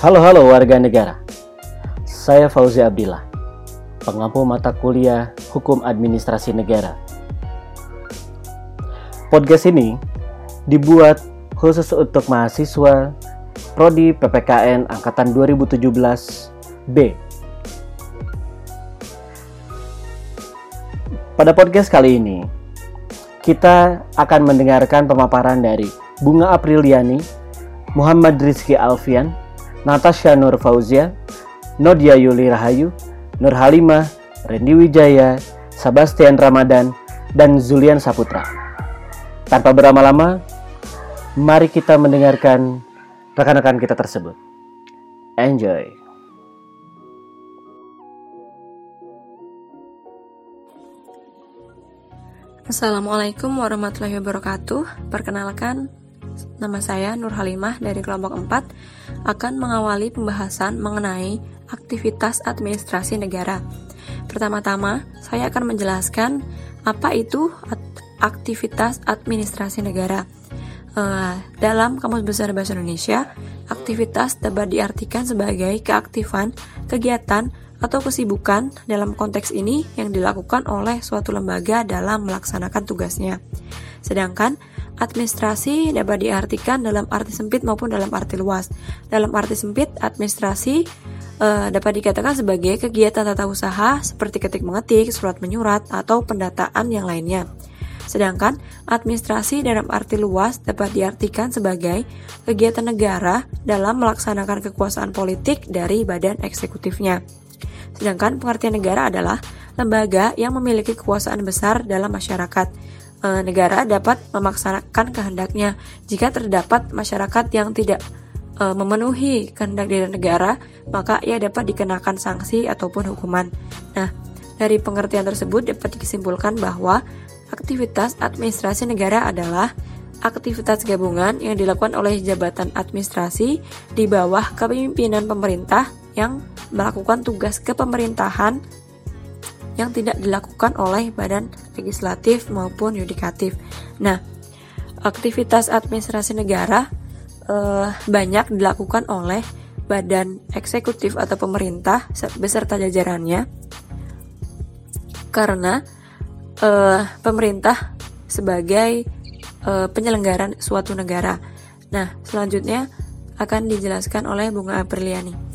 Halo halo warga negara. Saya Fauzi Abdillah, pengampu mata kuliah Hukum Administrasi Negara. Podcast ini dibuat khusus untuk mahasiswa prodi PPKN angkatan 2017 B. Pada podcast kali ini, kita akan mendengarkan pemaparan dari Bunga Apriliani, Muhammad Rizky Alfian, Natasha Nur Fauzia, Nodia Yuli Rahayu, Nur Halimah, Randy Wijaya, Sebastian Ramadan, dan Zulian Saputra. Tanpa berlama-lama, mari kita mendengarkan rekan-rekan kita tersebut. Enjoy! Assalamualaikum warahmatullahi wabarakatuh. Perkenalkan, Nama saya Nur Halimah dari kelompok 4 akan mengawali pembahasan mengenai aktivitas administrasi negara. Pertama-tama, saya akan menjelaskan apa itu aktivitas administrasi negara. Uh, dalam Kamus Besar Bahasa Indonesia, aktivitas dapat diartikan sebagai keaktifan, kegiatan, atau kesibukan dalam konteks ini yang dilakukan oleh suatu lembaga dalam melaksanakan tugasnya. Sedangkan Administrasi dapat diartikan dalam arti sempit maupun dalam arti luas. Dalam arti sempit, administrasi uh, dapat dikatakan sebagai kegiatan tata usaha seperti ketik mengetik, surat menyurat, atau pendataan yang lainnya. Sedangkan administrasi dalam arti luas dapat diartikan sebagai kegiatan negara dalam melaksanakan kekuasaan politik dari badan eksekutifnya. Sedangkan pengertian negara adalah lembaga yang memiliki kekuasaan besar dalam masyarakat e, negara dapat memaksakan kehendaknya jika terdapat masyarakat yang tidak e, memenuhi kehendak dari negara, maka ia dapat dikenakan sanksi ataupun hukuman. Nah, dari pengertian tersebut dapat disimpulkan bahwa aktivitas administrasi negara adalah aktivitas gabungan yang dilakukan oleh jabatan administrasi di bawah kepemimpinan pemerintah yang melakukan tugas kepemerintahan yang tidak dilakukan oleh badan legislatif maupun yudikatif. Nah, aktivitas administrasi negara eh, banyak dilakukan oleh badan eksekutif atau pemerintah beserta jajarannya karena eh, pemerintah sebagai eh, penyelenggaran suatu negara. Nah, selanjutnya akan dijelaskan oleh Bunga Apriliani.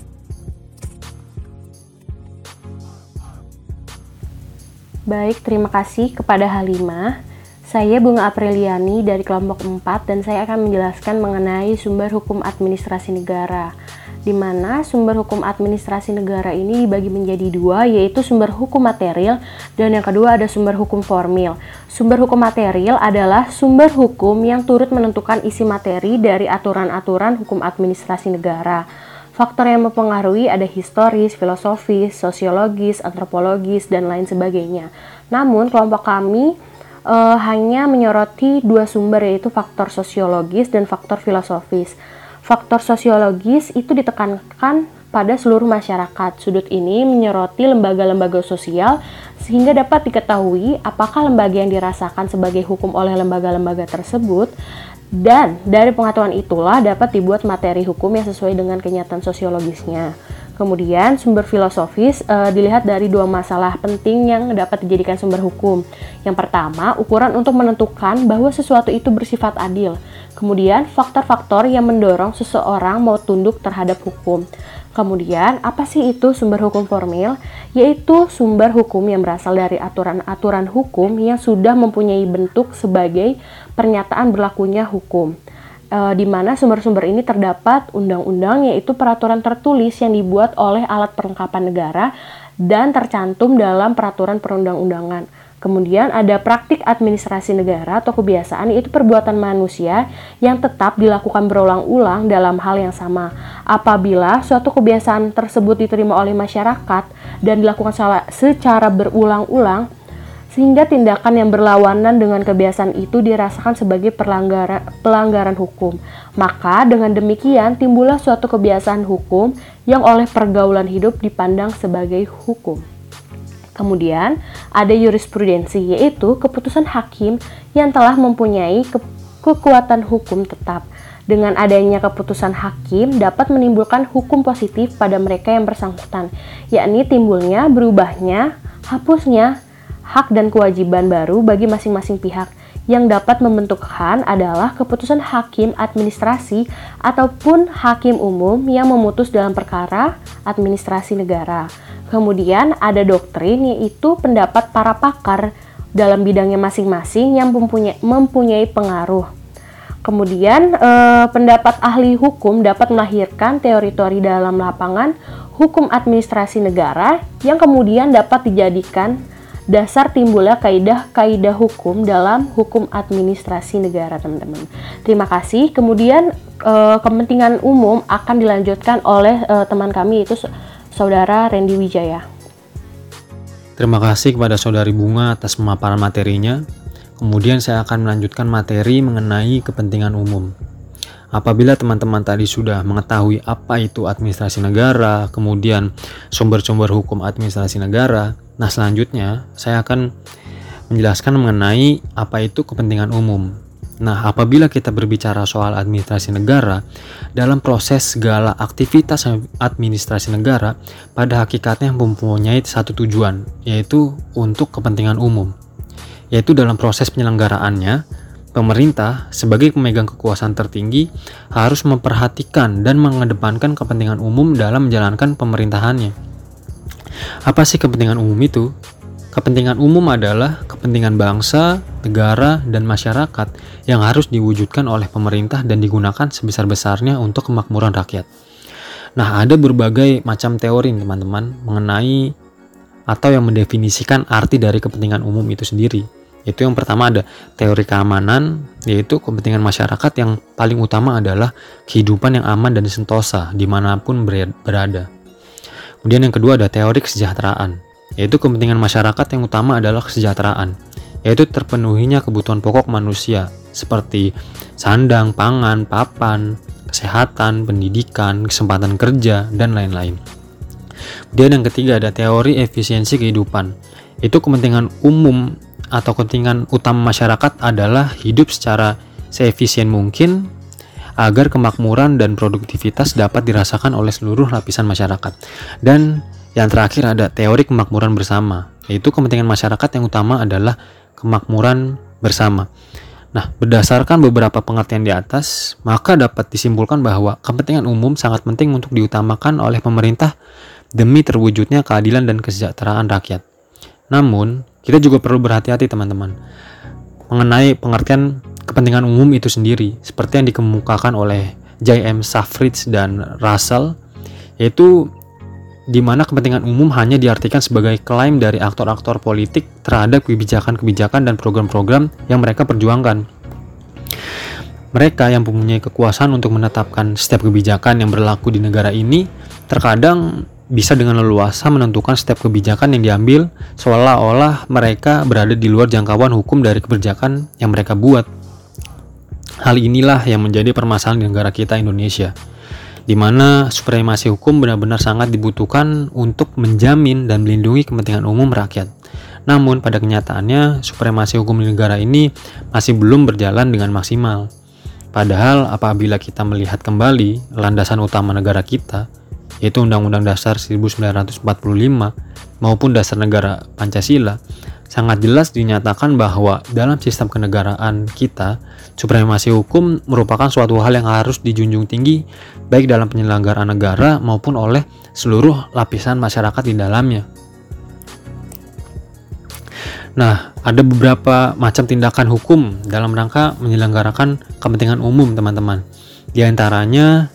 Baik, terima kasih kepada Halimah. Saya Bunga Apriliani dari kelompok 4 dan saya akan menjelaskan mengenai sumber hukum administrasi negara. Di mana sumber hukum administrasi negara ini dibagi menjadi dua, yaitu sumber hukum material dan yang kedua ada sumber hukum formil. Sumber hukum material adalah sumber hukum yang turut menentukan isi materi dari aturan-aturan hukum administrasi negara. Faktor yang mempengaruhi ada historis, filosofis, sosiologis, antropologis, dan lain sebagainya. Namun, kelompok kami e, hanya menyoroti dua sumber yaitu faktor sosiologis dan faktor filosofis. Faktor sosiologis itu ditekankan pada seluruh masyarakat. Sudut ini menyoroti lembaga-lembaga sosial sehingga dapat diketahui apakah lembaga yang dirasakan sebagai hukum oleh lembaga-lembaga tersebut dan dari pengetahuan itulah dapat dibuat materi hukum yang sesuai dengan kenyataan sosiologisnya. Kemudian sumber filosofis e, dilihat dari dua masalah penting yang dapat dijadikan sumber hukum. Yang pertama, ukuran untuk menentukan bahwa sesuatu itu bersifat adil. Kemudian, faktor-faktor yang mendorong seseorang mau tunduk terhadap hukum. Kemudian, apa sih itu sumber hukum formil? Yaitu sumber hukum yang berasal dari aturan-aturan hukum yang sudah mempunyai bentuk sebagai pernyataan berlakunya hukum. E, di mana sumber-sumber ini terdapat undang-undang yaitu peraturan tertulis yang dibuat oleh alat perlengkapan negara dan tercantum dalam peraturan perundang-undangan. Kemudian ada praktik administrasi negara atau kebiasaan yaitu perbuatan manusia yang tetap dilakukan berulang-ulang dalam hal yang sama. Apabila suatu kebiasaan tersebut diterima oleh masyarakat dan dilakukan secara berulang-ulang, sehingga tindakan yang berlawanan dengan kebiasaan itu dirasakan sebagai pelanggaran, pelanggaran hukum. Maka dengan demikian timbullah suatu kebiasaan hukum yang oleh pergaulan hidup dipandang sebagai hukum. Kemudian ada jurisprudensi yaitu keputusan hakim yang telah mempunyai ke kekuatan hukum tetap. Dengan adanya keputusan hakim dapat menimbulkan hukum positif pada mereka yang bersangkutan, yakni timbulnya, berubahnya, hapusnya hak dan kewajiban baru bagi masing-masing pihak yang dapat membentukkan adalah keputusan hakim administrasi ataupun hakim umum yang memutus dalam perkara administrasi negara. Kemudian ada doktrin yaitu pendapat para pakar dalam bidangnya masing-masing yang mempunyai, mempunyai pengaruh. Kemudian eh, pendapat ahli hukum dapat melahirkan teori-teori dalam lapangan hukum administrasi negara yang kemudian dapat dijadikan dasar timbulnya kaidah-kaidah hukum dalam hukum administrasi negara, teman-teman. Terima kasih. Kemudian e, kepentingan umum akan dilanjutkan oleh e, teman kami itu Saudara Randy Wijaya. Terima kasih kepada Saudari Bunga atas pemaparan materinya. Kemudian saya akan melanjutkan materi mengenai kepentingan umum. Apabila teman-teman tadi sudah mengetahui apa itu administrasi negara, kemudian sumber-sumber hukum administrasi negara, nah selanjutnya saya akan menjelaskan mengenai apa itu kepentingan umum. Nah, apabila kita berbicara soal administrasi negara, dalam proses segala aktivitas administrasi negara, pada hakikatnya mempunyai satu tujuan, yaitu untuk kepentingan umum. Yaitu dalam proses penyelenggaraannya, pemerintah sebagai pemegang kekuasaan tertinggi harus memperhatikan dan mengedepankan kepentingan umum dalam menjalankan pemerintahannya. Apa sih kepentingan umum itu? Kepentingan umum adalah kepentingan bangsa, negara, dan masyarakat yang harus diwujudkan oleh pemerintah dan digunakan sebesar-besarnya untuk kemakmuran rakyat. Nah, ada berbagai macam teori teman-teman mengenai atau yang mendefinisikan arti dari kepentingan umum itu sendiri. Itu yang pertama ada teori keamanan, yaitu kepentingan masyarakat yang paling utama adalah kehidupan yang aman dan sentosa di mana pun berada. Kemudian yang kedua ada teori kesejahteraan, yaitu kepentingan masyarakat yang utama adalah kesejahteraan, yaitu terpenuhinya kebutuhan pokok manusia seperti sandang, pangan, papan, kesehatan, pendidikan, kesempatan kerja, dan lain-lain. Kemudian yang ketiga ada teori efisiensi kehidupan. Itu kepentingan umum atau kepentingan utama masyarakat adalah hidup secara seefisien mungkin agar kemakmuran dan produktivitas dapat dirasakan oleh seluruh lapisan masyarakat. Dan yang terakhir ada teori kemakmuran bersama, yaitu kepentingan masyarakat yang utama adalah kemakmuran bersama. Nah, berdasarkan beberapa pengertian di atas, maka dapat disimpulkan bahwa kepentingan umum sangat penting untuk diutamakan oleh pemerintah demi terwujudnya keadilan dan kesejahteraan rakyat. Namun, kita juga perlu berhati-hati teman-teman mengenai pengertian kepentingan umum itu sendiri, seperti yang dikemukakan oleh J.M. Safridge dan Russell, yaitu di mana kepentingan umum hanya diartikan sebagai klaim dari aktor-aktor politik terhadap kebijakan-kebijakan dan program-program yang mereka perjuangkan. Mereka yang mempunyai kekuasaan untuk menetapkan setiap kebijakan yang berlaku di negara ini terkadang bisa dengan leluasa menentukan setiap kebijakan yang diambil seolah-olah mereka berada di luar jangkauan hukum dari kebijakan yang mereka buat. Hal inilah yang menjadi permasalahan di negara kita Indonesia di mana supremasi hukum benar-benar sangat dibutuhkan untuk menjamin dan melindungi kepentingan umum rakyat. Namun pada kenyataannya supremasi hukum di negara ini masih belum berjalan dengan maksimal. Padahal apabila kita melihat kembali landasan utama negara kita, yaitu Undang-Undang Dasar 1945 maupun Dasar Negara Pancasila, sangat jelas dinyatakan bahwa dalam sistem kenegaraan kita, supremasi hukum merupakan suatu hal yang harus dijunjung tinggi baik dalam penyelenggaraan negara maupun oleh seluruh lapisan masyarakat di dalamnya. Nah, ada beberapa macam tindakan hukum dalam rangka menyelenggarakan kepentingan umum, teman-teman. Di antaranya,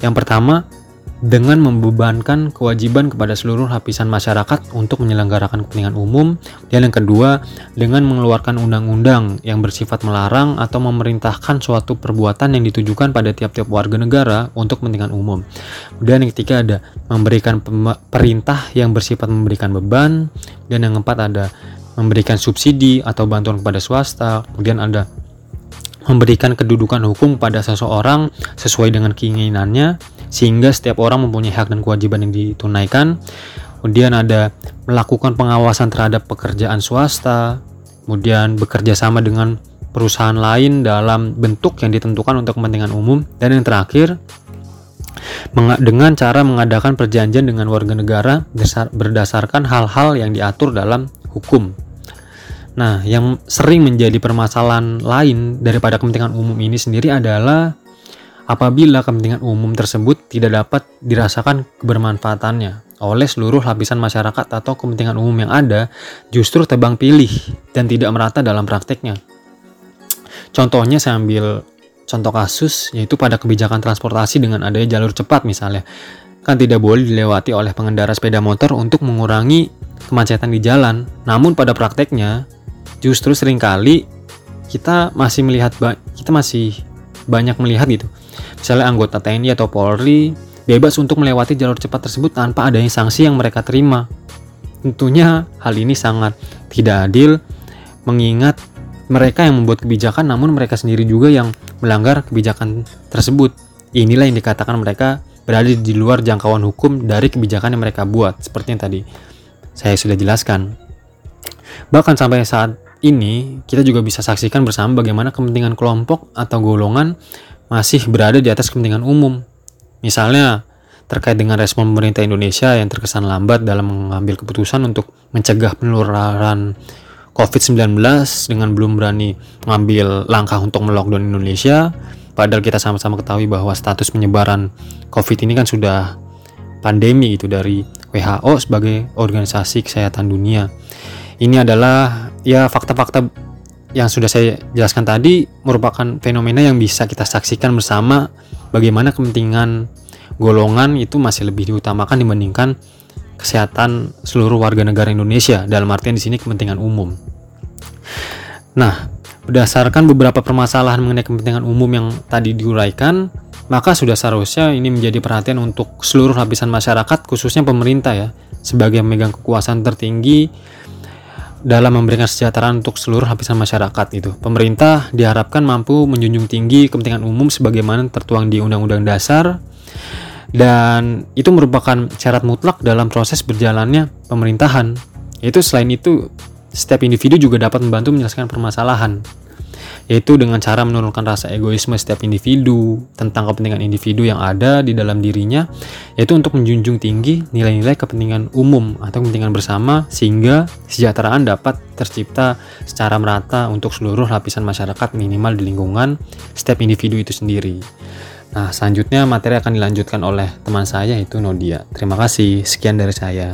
yang pertama, dengan membebankan kewajiban kepada seluruh lapisan masyarakat untuk menyelenggarakan kepentingan umum. Dan yang kedua dengan mengeluarkan undang-undang yang bersifat melarang atau memerintahkan suatu perbuatan yang ditujukan pada tiap-tiap warga negara untuk kepentingan umum. Dan yang ketiga ada memberikan perintah yang bersifat memberikan beban. Dan yang keempat ada memberikan subsidi atau bantuan kepada swasta. Kemudian ada memberikan kedudukan hukum pada seseorang sesuai dengan keinginannya sehingga setiap orang mempunyai hak dan kewajiban yang ditunaikan. Kemudian ada melakukan pengawasan terhadap pekerjaan swasta, kemudian bekerja sama dengan perusahaan lain dalam bentuk yang ditentukan untuk kepentingan umum. Dan yang terakhir, dengan cara mengadakan perjanjian dengan warga negara berdasarkan hal-hal yang diatur dalam hukum. Nah, yang sering menjadi permasalahan lain daripada kepentingan umum ini sendiri adalah apabila kepentingan umum tersebut tidak dapat dirasakan kebermanfaatannya oleh seluruh lapisan masyarakat atau kepentingan umum yang ada justru tebang pilih dan tidak merata dalam prakteknya. Contohnya saya ambil contoh kasus yaitu pada kebijakan transportasi dengan adanya jalur cepat misalnya. Kan tidak boleh dilewati oleh pengendara sepeda motor untuk mengurangi kemacetan di jalan. Namun pada prakteknya justru sering kali kita masih melihat kita masih banyak melihat gitu. Misalnya anggota TNI atau Polri bebas untuk melewati jalur cepat tersebut tanpa adanya sanksi yang mereka terima. Tentunya hal ini sangat tidak adil mengingat mereka yang membuat kebijakan namun mereka sendiri juga yang melanggar kebijakan tersebut. Inilah yang dikatakan mereka berada di luar jangkauan hukum dari kebijakan yang mereka buat, seperti yang tadi saya sudah jelaskan. Bahkan sampai saat ini, kita juga bisa saksikan bersama bagaimana kepentingan kelompok atau golongan masih berada di atas kepentingan umum. Misalnya, terkait dengan respon pemerintah Indonesia yang terkesan lambat dalam mengambil keputusan untuk mencegah penularan COVID-19 dengan belum berani mengambil langkah untuk melockdown Indonesia padahal kita sama-sama ketahui bahwa status penyebaran COVID ini kan sudah pandemi itu dari WHO sebagai organisasi kesehatan dunia ini adalah ya fakta-fakta yang sudah saya jelaskan tadi merupakan fenomena yang bisa kita saksikan bersama bagaimana kepentingan golongan itu masih lebih diutamakan dibandingkan kesehatan seluruh warga negara Indonesia dalam artian di sini kepentingan umum. Nah, berdasarkan beberapa permasalahan mengenai kepentingan umum yang tadi diuraikan, maka sudah seharusnya ini menjadi perhatian untuk seluruh lapisan masyarakat khususnya pemerintah ya sebagai memegang kekuasaan tertinggi dalam memberikan kesejahteraan untuk seluruh lapisan masyarakat itu. Pemerintah diharapkan mampu menjunjung tinggi kepentingan umum sebagaimana tertuang di Undang-Undang Dasar dan itu merupakan syarat mutlak dalam proses berjalannya pemerintahan. Itu selain itu setiap individu juga dapat membantu menyelesaikan permasalahan yaitu dengan cara menurunkan rasa egoisme setiap individu tentang kepentingan individu yang ada di dalam dirinya yaitu untuk menjunjung tinggi nilai-nilai kepentingan umum atau kepentingan bersama sehingga kesejahteraan dapat tercipta secara merata untuk seluruh lapisan masyarakat minimal di lingkungan setiap individu itu sendiri. Nah, selanjutnya materi akan dilanjutkan oleh teman saya yaitu Nodia. Terima kasih. Sekian dari saya.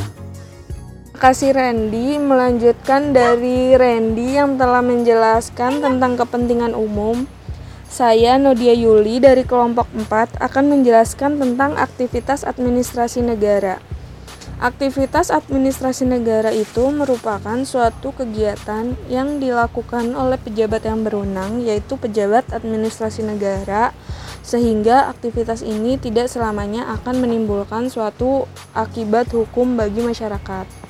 Kasih Randy. Melanjutkan dari Randy yang telah menjelaskan tentang kepentingan umum. Saya Nodia Yuli dari kelompok 4 akan menjelaskan tentang aktivitas administrasi negara. Aktivitas administrasi negara itu merupakan suatu kegiatan yang dilakukan oleh pejabat yang berwenang, yaitu pejabat administrasi negara, sehingga aktivitas ini tidak selamanya akan menimbulkan suatu akibat hukum bagi masyarakat.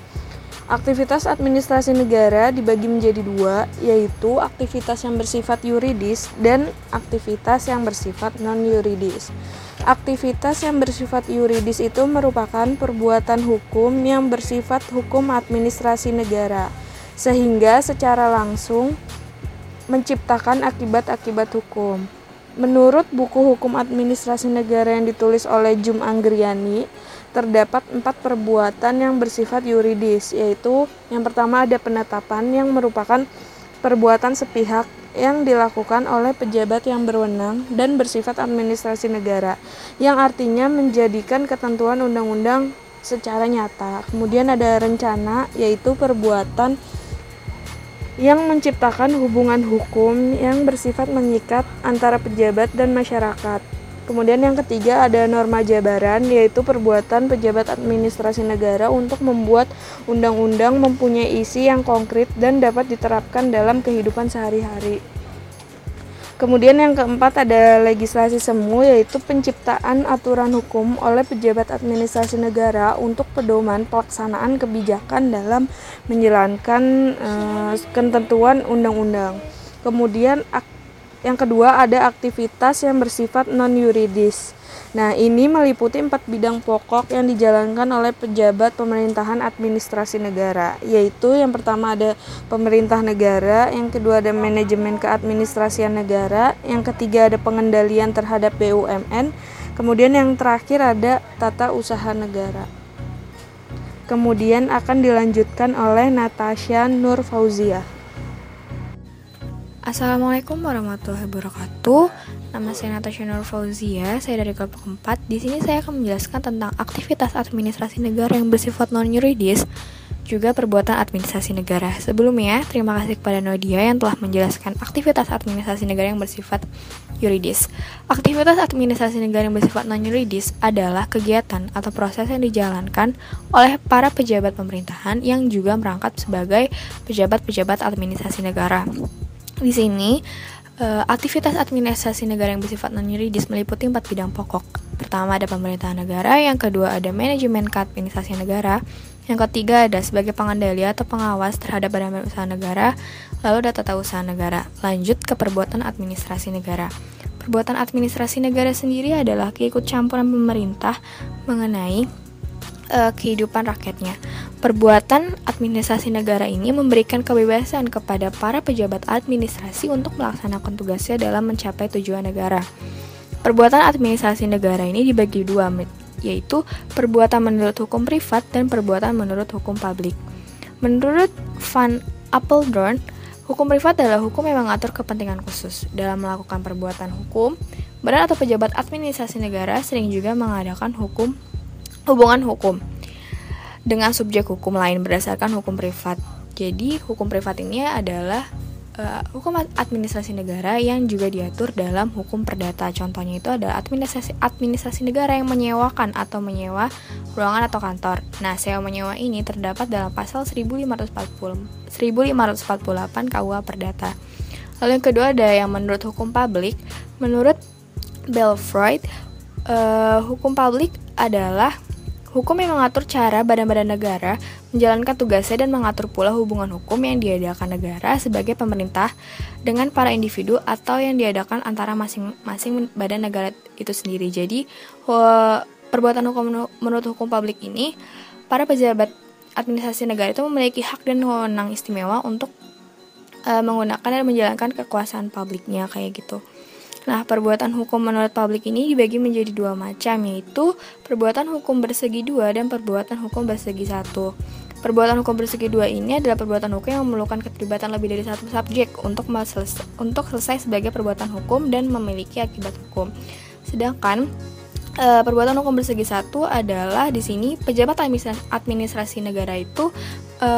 Aktivitas administrasi negara dibagi menjadi dua, yaitu aktivitas yang bersifat yuridis dan aktivitas yang bersifat non-yuridis. Aktivitas yang bersifat yuridis itu merupakan perbuatan hukum yang bersifat hukum administrasi negara, sehingga secara langsung menciptakan akibat-akibat hukum. Menurut buku hukum administrasi negara yang ditulis oleh Jum Anggriani, terdapat empat perbuatan yang bersifat yuridis, yaitu yang pertama ada penetapan yang merupakan perbuatan sepihak yang dilakukan oleh pejabat yang berwenang dan bersifat administrasi negara, yang artinya menjadikan ketentuan undang-undang secara nyata. Kemudian ada rencana, yaitu perbuatan yang menciptakan hubungan hukum yang bersifat mengikat antara pejabat dan masyarakat. Kemudian yang ketiga ada norma jabaran yaitu perbuatan pejabat administrasi negara untuk membuat undang-undang mempunyai isi yang konkret dan dapat diterapkan dalam kehidupan sehari-hari. Kemudian yang keempat ada legislasi semu yaitu penciptaan aturan hukum oleh pejabat administrasi negara untuk pedoman pelaksanaan kebijakan dalam menjalankan uh, ketentuan undang-undang. Kemudian yang kedua ada aktivitas yang bersifat non yuridis Nah, ini meliputi empat bidang pokok yang dijalankan oleh pejabat pemerintahan administrasi negara, yaitu yang pertama ada pemerintah negara, yang kedua ada manajemen keadministrasian negara, yang ketiga ada pengendalian terhadap BUMN, kemudian yang terakhir ada tata usaha negara. Kemudian akan dilanjutkan oleh Natasha Nur Fauzia. Assalamualaikum warahmatullahi wabarakatuh. Nama saya Natasha Nur Fauzia, saya dari kelompok 4. Di sini saya akan menjelaskan tentang aktivitas administrasi negara yang bersifat non-yuridis, juga perbuatan administrasi negara. Sebelumnya, terima kasih kepada Nodia yang telah menjelaskan aktivitas administrasi negara yang bersifat yuridis. Aktivitas administrasi negara yang bersifat non-yuridis adalah kegiatan atau proses yang dijalankan oleh para pejabat pemerintahan yang juga merangkap sebagai pejabat-pejabat administrasi negara. Di sini, uh, aktivitas administrasi negara yang bersifat non-yuridis meliputi empat bidang pokok. Pertama ada pemerintahan negara, yang kedua ada manajemen keadministrasian negara, yang ketiga ada sebagai pengendali atau pengawas terhadap badan usaha negara, lalu ada tata usaha negara. Lanjut ke perbuatan administrasi negara. Perbuatan administrasi negara sendiri adalah keikut campuran pemerintah mengenai uh, kehidupan rakyatnya. Perbuatan administrasi negara ini memberikan kebebasan kepada para pejabat administrasi untuk melaksanakan tugasnya dalam mencapai tujuan negara. Perbuatan administrasi negara ini dibagi dua, yaitu perbuatan menurut hukum privat dan perbuatan menurut hukum publik. Menurut Van Apeldoorn, hukum privat adalah hukum yang mengatur kepentingan khusus. Dalam melakukan perbuatan hukum, badan atau pejabat administrasi negara sering juga mengadakan hukum hubungan hukum dengan subjek hukum lain berdasarkan hukum privat. Jadi, hukum privat ini adalah uh, hukum administrasi negara yang juga diatur dalam hukum perdata. Contohnya itu adalah administrasi administrasi negara yang menyewakan atau menyewa ruangan atau kantor. Nah, sewa menyewa ini terdapat dalam pasal 1540 1548 KUH Perdata. Lalu yang kedua ada yang menurut hukum publik. Menurut Belfroid, uh, hukum publik adalah Hukum yang mengatur cara badan-badan negara menjalankan tugasnya dan mengatur pula hubungan hukum yang diadakan negara sebagai pemerintah dengan para individu atau yang diadakan antara masing-masing badan negara itu sendiri. Jadi, perbuatan hukum menurut hukum publik ini, para pejabat administrasi negara itu memiliki hak dan wewenang istimewa untuk uh, menggunakan dan menjalankan kekuasaan publiknya kayak gitu. Nah, perbuatan hukum menurut publik ini dibagi menjadi dua macam, yaitu perbuatan hukum bersegi dua dan perbuatan hukum bersegi satu. Perbuatan hukum bersegi dua ini adalah perbuatan hukum yang memerlukan keterlibatan lebih dari satu subjek untuk selesai, untuk selesai sebagai perbuatan hukum dan memiliki akibat hukum. Sedangkan e, perbuatan hukum bersegi satu adalah di sini pejabat administrasi negara itu e,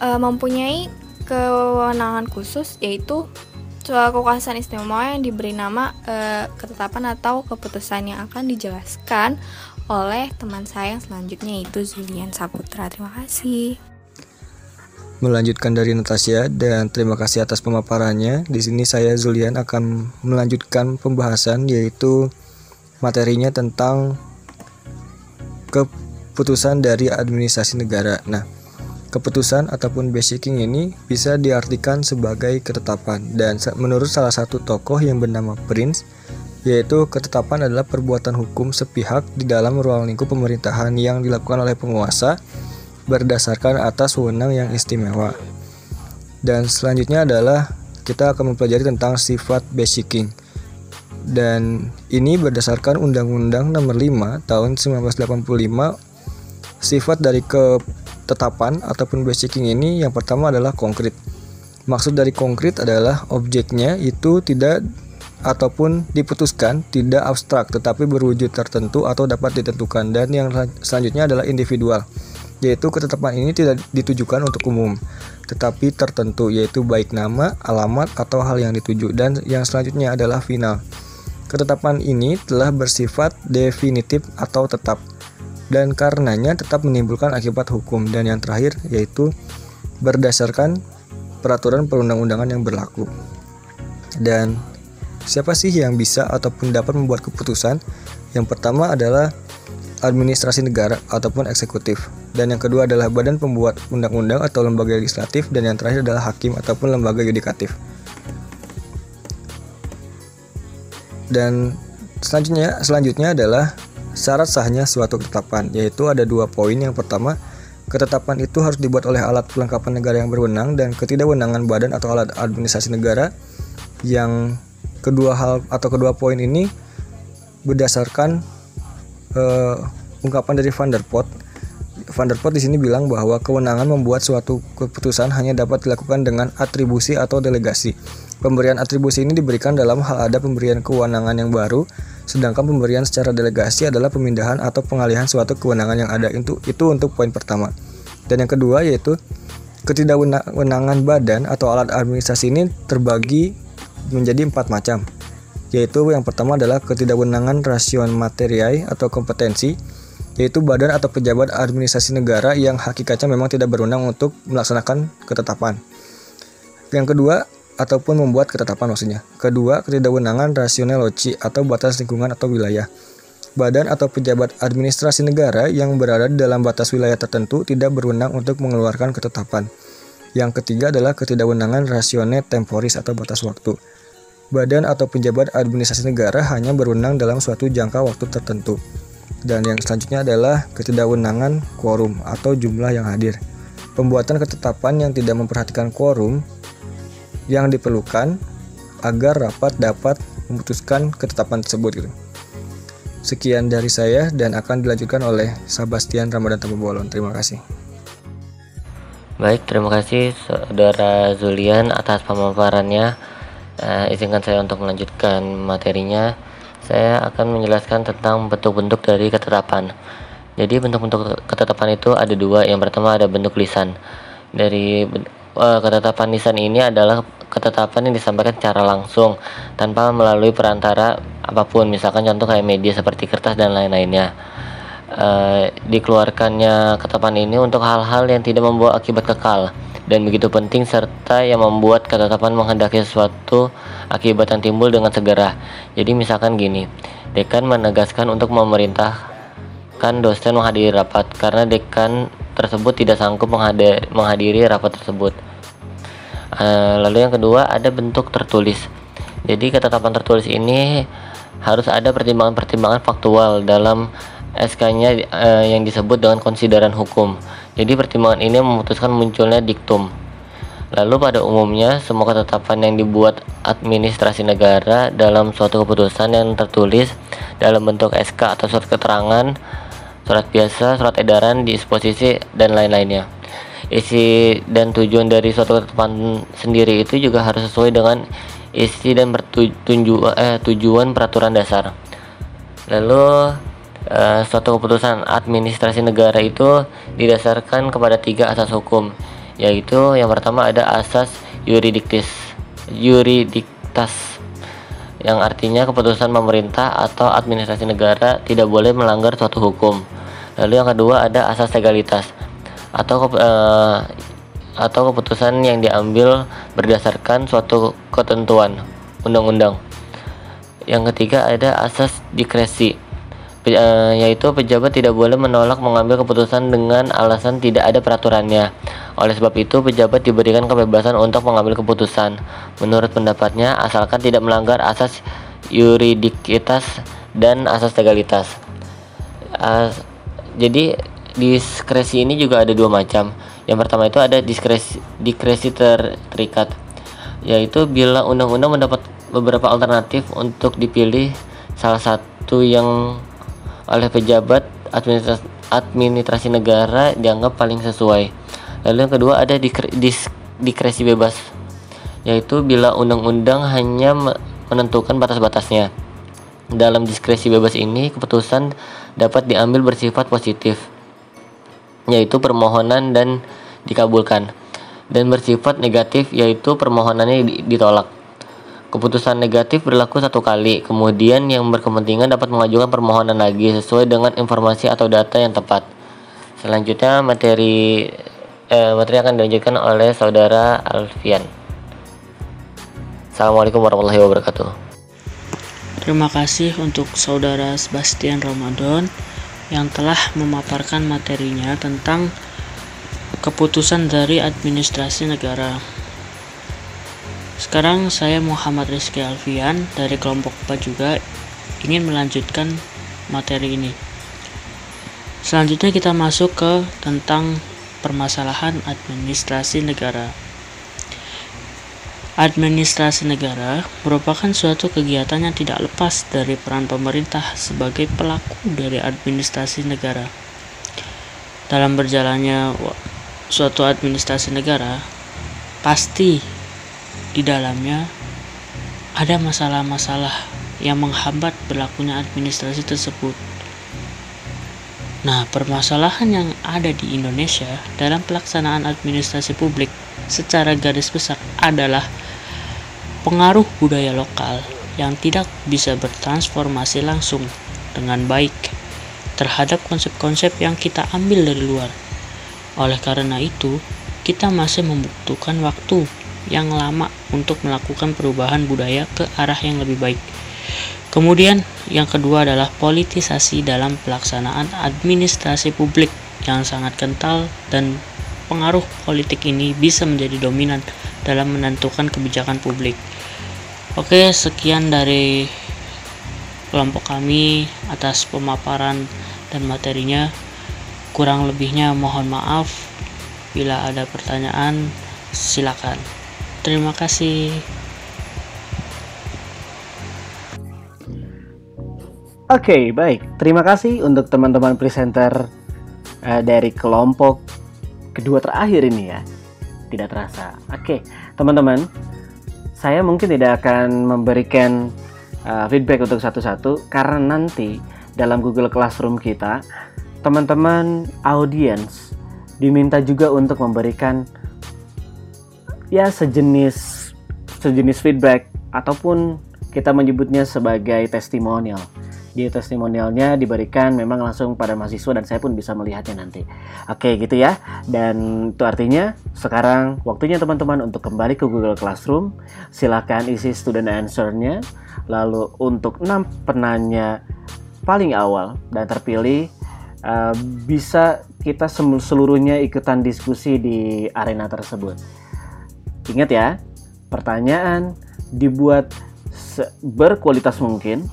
e, mempunyai kewenangan khusus yaitu soal kekuasaan istimewa yang diberi nama e, ketetapan atau keputusan yang akan dijelaskan oleh teman saya yang selanjutnya itu Zulian Saputra. Terima kasih. Melanjutkan dari Natasha dan terima kasih atas pemaparannya. Di sini saya Zulian akan melanjutkan pembahasan yaitu materinya tentang keputusan dari administrasi negara. Nah, Keputusan ataupun basicing ini bisa diartikan sebagai ketetapan dan menurut salah satu tokoh yang bernama Prince yaitu ketetapan adalah perbuatan hukum sepihak di dalam ruang lingkup pemerintahan yang dilakukan oleh penguasa berdasarkan atas wewenang yang istimewa. Dan selanjutnya adalah kita akan mempelajari tentang sifat basicing. Dan ini berdasarkan Undang-Undang Nomor 5 Tahun 1985 sifat dari ke Tetapan ataupun basicing ini yang pertama adalah konkret. Maksud dari konkret adalah objeknya itu tidak ataupun diputuskan tidak abstrak tetapi berwujud tertentu atau dapat ditentukan dan yang selanjutnya adalah individual yaitu ketetapan ini tidak ditujukan untuk umum tetapi tertentu yaitu baik nama, alamat atau hal yang dituju dan yang selanjutnya adalah final. Ketetapan ini telah bersifat definitif atau tetap dan karenanya tetap menimbulkan akibat hukum dan yang terakhir yaitu berdasarkan peraturan perundang-undangan yang berlaku. Dan siapa sih yang bisa ataupun dapat membuat keputusan? Yang pertama adalah administrasi negara ataupun eksekutif. Dan yang kedua adalah badan pembuat undang-undang atau lembaga legislatif dan yang terakhir adalah hakim ataupun lembaga yudikatif. Dan selanjutnya selanjutnya adalah syarat sahnya suatu ketetapan yaitu ada dua poin. Yang pertama ketetapan itu harus dibuat oleh alat pelengkapan negara yang berwenang dan ketidakwenangan badan atau alat administrasi negara. Yang kedua hal atau kedua poin ini berdasarkan uh, ungkapan dari Van der Pot Van der Pot di sini bilang bahwa kewenangan membuat suatu keputusan hanya dapat dilakukan dengan atribusi atau delegasi. Pemberian atribusi ini diberikan dalam hal ada pemberian kewenangan yang baru, sedangkan pemberian secara delegasi adalah pemindahan atau pengalihan suatu kewenangan yang ada. Itu itu untuk poin pertama. Dan yang kedua yaitu ketidakwenangan badan atau alat administrasi ini terbagi menjadi empat macam yaitu yang pertama adalah ketidakwenangan rasion materiai atau kompetensi yaitu badan atau pejabat administrasi negara yang hakikatnya memang tidak berwenang untuk melaksanakan ketetapan. Yang kedua, ataupun membuat ketetapan maksudnya. Kedua, ketidakwenangan rasional loci atau batas lingkungan atau wilayah. Badan atau pejabat administrasi negara yang berada di dalam batas wilayah tertentu tidak berwenang untuk mengeluarkan ketetapan. Yang ketiga adalah ketidakwenangan rasional temporis atau batas waktu. Badan atau pejabat administrasi negara hanya berwenang dalam suatu jangka waktu tertentu. Dan yang selanjutnya adalah ketidakwenangan quorum atau jumlah yang hadir. Pembuatan ketetapan yang tidak memperhatikan quorum yang diperlukan agar rapat dapat memutuskan ketetapan tersebut gitu. Sekian dari saya dan akan dilanjutkan oleh Sebastian Ramadan Tamubolon. Terima kasih. Baik, terima kasih Saudara Zulian atas pemaparannya. Uh, izinkan saya untuk melanjutkan materinya. Saya akan menjelaskan tentang bentuk-bentuk dari ketetapan. Jadi bentuk-bentuk ketetapan itu ada dua. Yang pertama ada bentuk lisan. Dari ketetapan lisan ini adalah ketetapan yang disampaikan secara langsung tanpa melalui perantara apa pun. Misalkan contoh kayak media seperti kertas dan lain-lainnya. Uh, dikeluarkannya ketetapan ini untuk hal-hal yang tidak membawa akibat kekal dan begitu penting serta yang membuat ketetapan menghendaki sesuatu akibat yang timbul dengan segera. Jadi misalkan gini dekan menegaskan untuk memerintahkan dosen menghadiri rapat karena dekan tersebut tidak sanggup menghadiri rapat tersebut. Uh, lalu yang kedua ada bentuk tertulis. Jadi ketetapan tertulis ini harus ada pertimbangan-pertimbangan faktual dalam SK-nya eh, yang disebut dengan konsideran hukum. Jadi pertimbangan ini memutuskan munculnya diktum. Lalu pada umumnya semua ketetapan yang dibuat administrasi negara dalam suatu keputusan yang tertulis dalam bentuk SK atau surat keterangan surat biasa, surat edaran, disposisi, dan lain-lainnya. Isi dan tujuan dari suatu ketetapan sendiri itu juga harus sesuai dengan isi dan bertuju, eh, tujuan peraturan dasar. Lalu eh, suatu keputusan administrasi negara itu didasarkan kepada tiga asas hukum, yaitu yang pertama ada asas yuridiktis, yuridiktas yang artinya keputusan pemerintah atau administrasi negara tidak boleh melanggar suatu hukum. Lalu yang kedua ada asas legalitas atau uh, atau keputusan yang diambil berdasarkan suatu ketentuan undang-undang. Yang ketiga ada asas dikresi uh, yaitu pejabat tidak boleh menolak mengambil keputusan dengan alasan tidak ada peraturannya. Oleh sebab itu, pejabat diberikan kebebasan untuk mengambil keputusan menurut pendapatnya asalkan tidak melanggar asas yuridikitas dan asas legalitas. As jadi diskresi ini juga ada dua macam. Yang pertama itu ada diskresi diskresi ter, terikat, yaitu bila undang-undang mendapat beberapa alternatif untuk dipilih salah satu yang oleh pejabat administrasi, negara dianggap paling sesuai. Lalu yang kedua ada diskresi bebas, yaitu bila undang-undang hanya menentukan batas-batasnya. Dalam diskresi bebas ini, keputusan dapat diambil bersifat positif, yaitu permohonan dan dikabulkan, dan bersifat negatif, yaitu permohonannya ditolak. Keputusan negatif berlaku satu kali, kemudian yang berkepentingan dapat mengajukan permohonan lagi sesuai dengan informasi atau data yang tepat. Selanjutnya materi eh, materi akan dilanjutkan oleh saudara Alfian. Assalamualaikum warahmatullahi wabarakatuh. Terima kasih untuk saudara Sebastian Ramadan yang telah memaparkan materinya tentang keputusan dari administrasi negara. Sekarang saya Muhammad Rizky Alfian dari kelompok 4 juga ingin melanjutkan materi ini. Selanjutnya kita masuk ke tentang permasalahan administrasi negara. Administrasi negara merupakan suatu kegiatan yang tidak lepas dari peran pemerintah sebagai pelaku dari administrasi negara. Dalam berjalannya suatu administrasi negara, pasti di dalamnya ada masalah-masalah yang menghambat berlakunya administrasi tersebut. Nah, permasalahan yang ada di Indonesia dalam pelaksanaan administrasi publik secara garis besar adalah pengaruh budaya lokal yang tidak bisa bertransformasi langsung dengan baik terhadap konsep-konsep yang kita ambil dari luar. Oleh karena itu, kita masih membutuhkan waktu yang lama untuk melakukan perubahan budaya ke arah yang lebih baik. Kemudian, yang kedua adalah politisasi dalam pelaksanaan administrasi publik yang sangat kental dan pengaruh politik ini bisa menjadi dominan dalam menentukan kebijakan publik. Oke, sekian dari kelompok kami atas pemaparan dan materinya. Kurang lebihnya mohon maaf. Bila ada pertanyaan, silakan. Terima kasih. Oke, okay, baik. Terima kasih untuk teman-teman presenter uh, dari kelompok kedua terakhir ini ya. Tidak terasa. Oke, okay, teman-teman, saya mungkin tidak akan memberikan uh, feedback untuk satu-satu karena nanti dalam Google Classroom kita teman-teman audiens diminta juga untuk memberikan ya sejenis sejenis feedback ataupun kita menyebutnya sebagai testimonial di testimonialnya diberikan memang langsung pada mahasiswa dan saya pun bisa melihatnya nanti. Oke gitu ya. Dan itu artinya sekarang waktunya teman-teman untuk kembali ke Google Classroom. Silahkan isi student answer-nya. Lalu untuk 6 penanya paling awal dan terpilih uh, bisa kita seluruhnya ikutan diskusi di arena tersebut. Ingat ya, pertanyaan dibuat berkualitas mungkin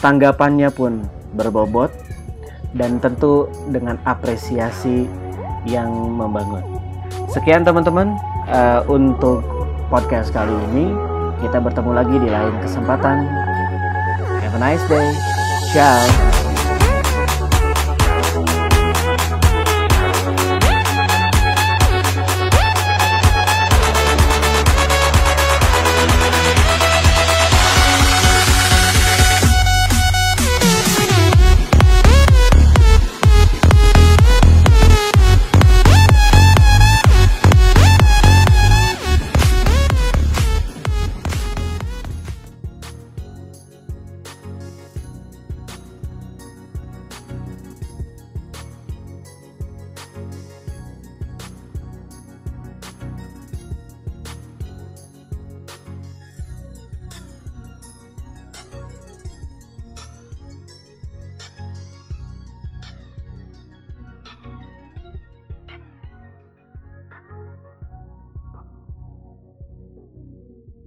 tanggapannya pun berbobot dan tentu dengan apresiasi yang membangun. Sekian teman-teman uh, untuk podcast kali ini. Kita bertemu lagi di lain kesempatan. Have a nice day. Ciao.